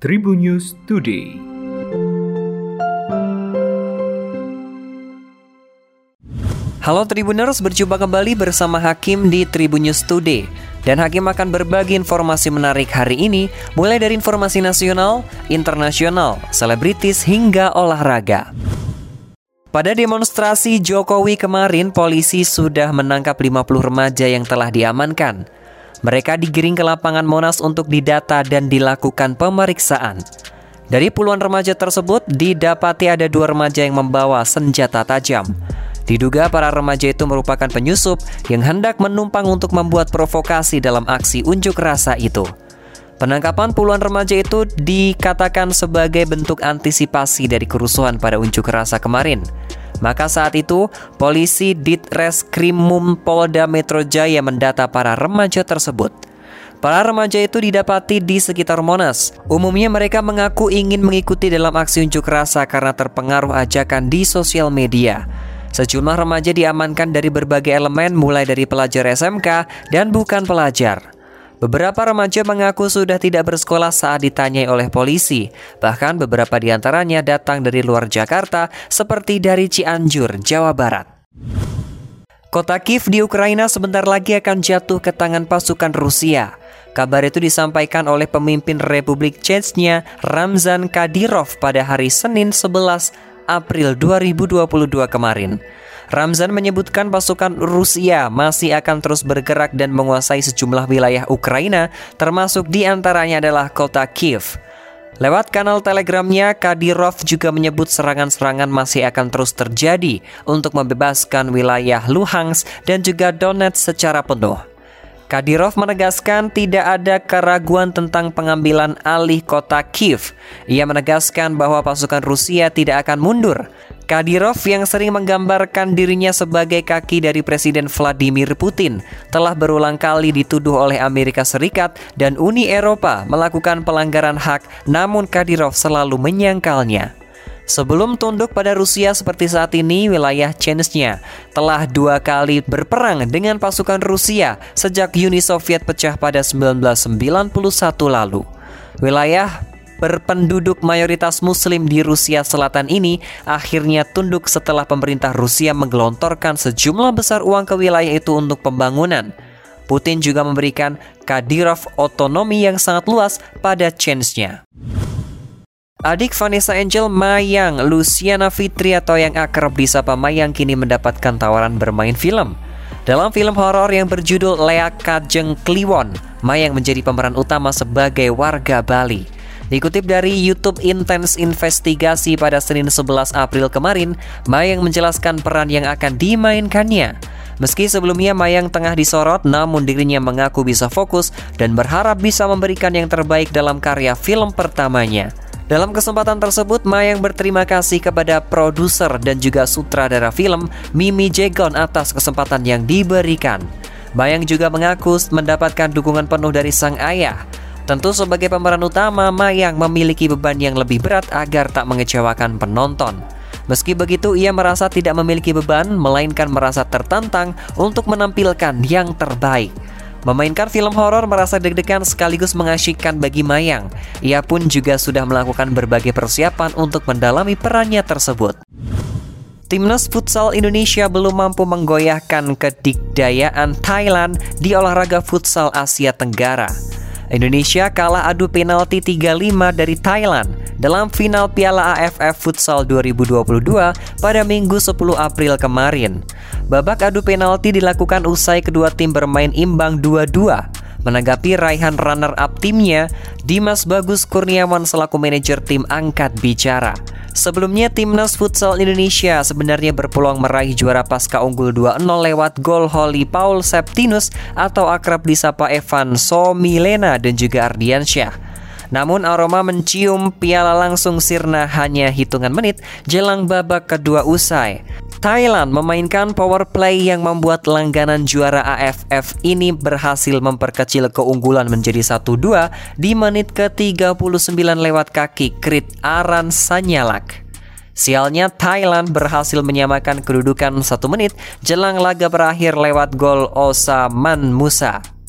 Tribun News Today. Halo Tribuners, berjumpa kembali bersama Hakim di Tribun News Today. Dan Hakim akan berbagi informasi menarik hari ini, mulai dari informasi nasional, internasional, selebritis, hingga olahraga. Pada demonstrasi Jokowi kemarin, polisi sudah menangkap 50 remaja yang telah diamankan. Mereka digiring ke lapangan Monas untuk didata dan dilakukan pemeriksaan. Dari puluhan remaja tersebut, didapati ada dua remaja yang membawa senjata tajam. Diduga para remaja itu merupakan penyusup yang hendak menumpang untuk membuat provokasi dalam aksi unjuk rasa itu. Penangkapan puluhan remaja itu dikatakan sebagai bentuk antisipasi dari kerusuhan pada unjuk rasa kemarin. Maka saat itu, polisi Ditreskrimum Polda Metro Jaya mendata para remaja tersebut. Para remaja itu didapati di sekitar Monas. Umumnya mereka mengaku ingin mengikuti dalam aksi unjuk rasa karena terpengaruh ajakan di sosial media. Sejumlah remaja diamankan dari berbagai elemen mulai dari pelajar SMK dan bukan pelajar. Beberapa remaja mengaku sudah tidak bersekolah saat ditanyai oleh polisi. Bahkan beberapa di antaranya datang dari luar Jakarta seperti dari Cianjur, Jawa Barat. Kota Kiev di Ukraina sebentar lagi akan jatuh ke tangan pasukan Rusia. Kabar itu disampaikan oleh pemimpin Republik Chechnya Ramzan Kadyrov pada hari Senin 11 April 2022 kemarin. Ramzan menyebutkan pasukan Rusia masih akan terus bergerak dan menguasai sejumlah wilayah Ukraina, termasuk di antaranya adalah kota Kiev. Lewat kanal telegramnya, Kadyrov juga menyebut serangan-serangan masih akan terus terjadi untuk membebaskan wilayah Luhansk dan juga Donetsk secara penuh. Kadyrov menegaskan tidak ada keraguan tentang pengambilan alih kota Kiev. Ia menegaskan bahwa pasukan Rusia tidak akan mundur. Kadyrov yang sering menggambarkan dirinya sebagai kaki dari Presiden Vladimir Putin telah berulang kali dituduh oleh Amerika Serikat dan Uni Eropa melakukan pelanggaran hak, namun Kadyrov selalu menyangkalnya. Sebelum tunduk pada Rusia seperti saat ini, wilayah Chechnya telah dua kali berperang dengan pasukan Rusia sejak Uni Soviet pecah pada 1991 lalu. Wilayah berpenduduk mayoritas muslim di Rusia Selatan ini akhirnya tunduk setelah pemerintah Rusia menggelontorkan sejumlah besar uang ke wilayah itu untuk pembangunan. Putin juga memberikan Kadyrov otonomi yang sangat luas pada Chechnya. Adik Vanessa Angel Mayang, Luciana Fitri atau yang akrab disapa Mayang kini mendapatkan tawaran bermain film. Dalam film horor yang berjudul Lea Kajeng Kliwon, Mayang menjadi pemeran utama sebagai warga Bali. Dikutip dari YouTube Intense Investigasi pada Senin 11 April kemarin, Mayang menjelaskan peran yang akan dimainkannya. Meski sebelumnya Mayang tengah disorot, namun dirinya mengaku bisa fokus dan berharap bisa memberikan yang terbaik dalam karya film pertamanya. Dalam kesempatan tersebut, Mayang berterima kasih kepada produser dan juga sutradara film Mimi Jegon atas kesempatan yang diberikan. Mayang juga mengaku mendapatkan dukungan penuh dari sang ayah. Tentu sebagai pemeran utama, Mayang memiliki beban yang lebih berat agar tak mengecewakan penonton. Meski begitu, ia merasa tidak memiliki beban, melainkan merasa tertantang untuk menampilkan yang terbaik. Memainkan film horor merasa deg-degan sekaligus mengasyikkan bagi Mayang. Ia pun juga sudah melakukan berbagai persiapan untuk mendalami perannya tersebut. Timnas futsal Indonesia belum mampu menggoyahkan kedikdayaan Thailand di olahraga futsal Asia Tenggara. Indonesia kalah adu penalti 3-5 dari Thailand dalam final Piala AFF Futsal 2022 pada Minggu 10 April kemarin. Babak adu penalti dilakukan usai kedua tim bermain imbang 2-2. Menanggapi raihan runner-up timnya, Dimas Bagus Kurniawan selaku manajer tim angkat bicara. Sebelumnya timnas futsal Indonesia sebenarnya berpeluang meraih juara pasca unggul 2-0 lewat gol Holly Paul Septinus atau akrab disapa Evan Somilena dan juga Ardiansyah. Namun aroma mencium piala langsung sirna hanya hitungan menit jelang babak kedua usai. Thailand memainkan power play yang membuat langganan juara AFF ini berhasil memperkecil keunggulan menjadi 1-2 di menit ke-39 lewat kaki Krit Aran Sanyalak. Sialnya Thailand berhasil menyamakan kedudukan satu menit jelang laga berakhir lewat gol Osaman Musa.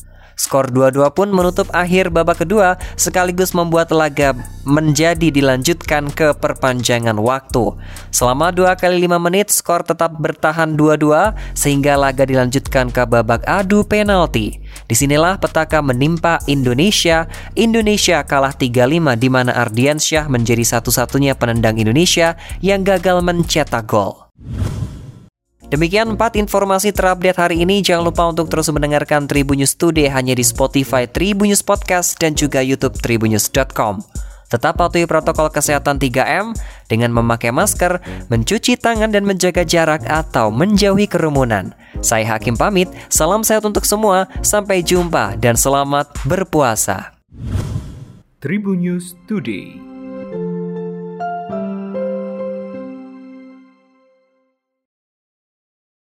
Skor 2-2 pun menutup akhir babak kedua sekaligus membuat laga menjadi dilanjutkan ke perpanjangan waktu. Selama 2 kali 5 menit skor tetap bertahan 2-2 sehingga laga dilanjutkan ke babak adu penalti. Di sinilah petaka menimpa Indonesia. Indonesia kalah 3-5 di mana Ardiansyah menjadi satu-satunya penendang Indonesia yang gagal mencetak gol. Demikian empat informasi terupdate hari ini. Jangan lupa untuk terus mendengarkan Tribunnews Today hanya di Spotify Tribunnews Podcast dan juga YouTube tribunnews.com. Tetap patuhi protokol kesehatan 3M dengan memakai masker, mencuci tangan dan menjaga jarak atau menjauhi kerumunan. Saya Hakim pamit, salam sehat untuk semua, sampai jumpa dan selamat berpuasa. Tribunnews Today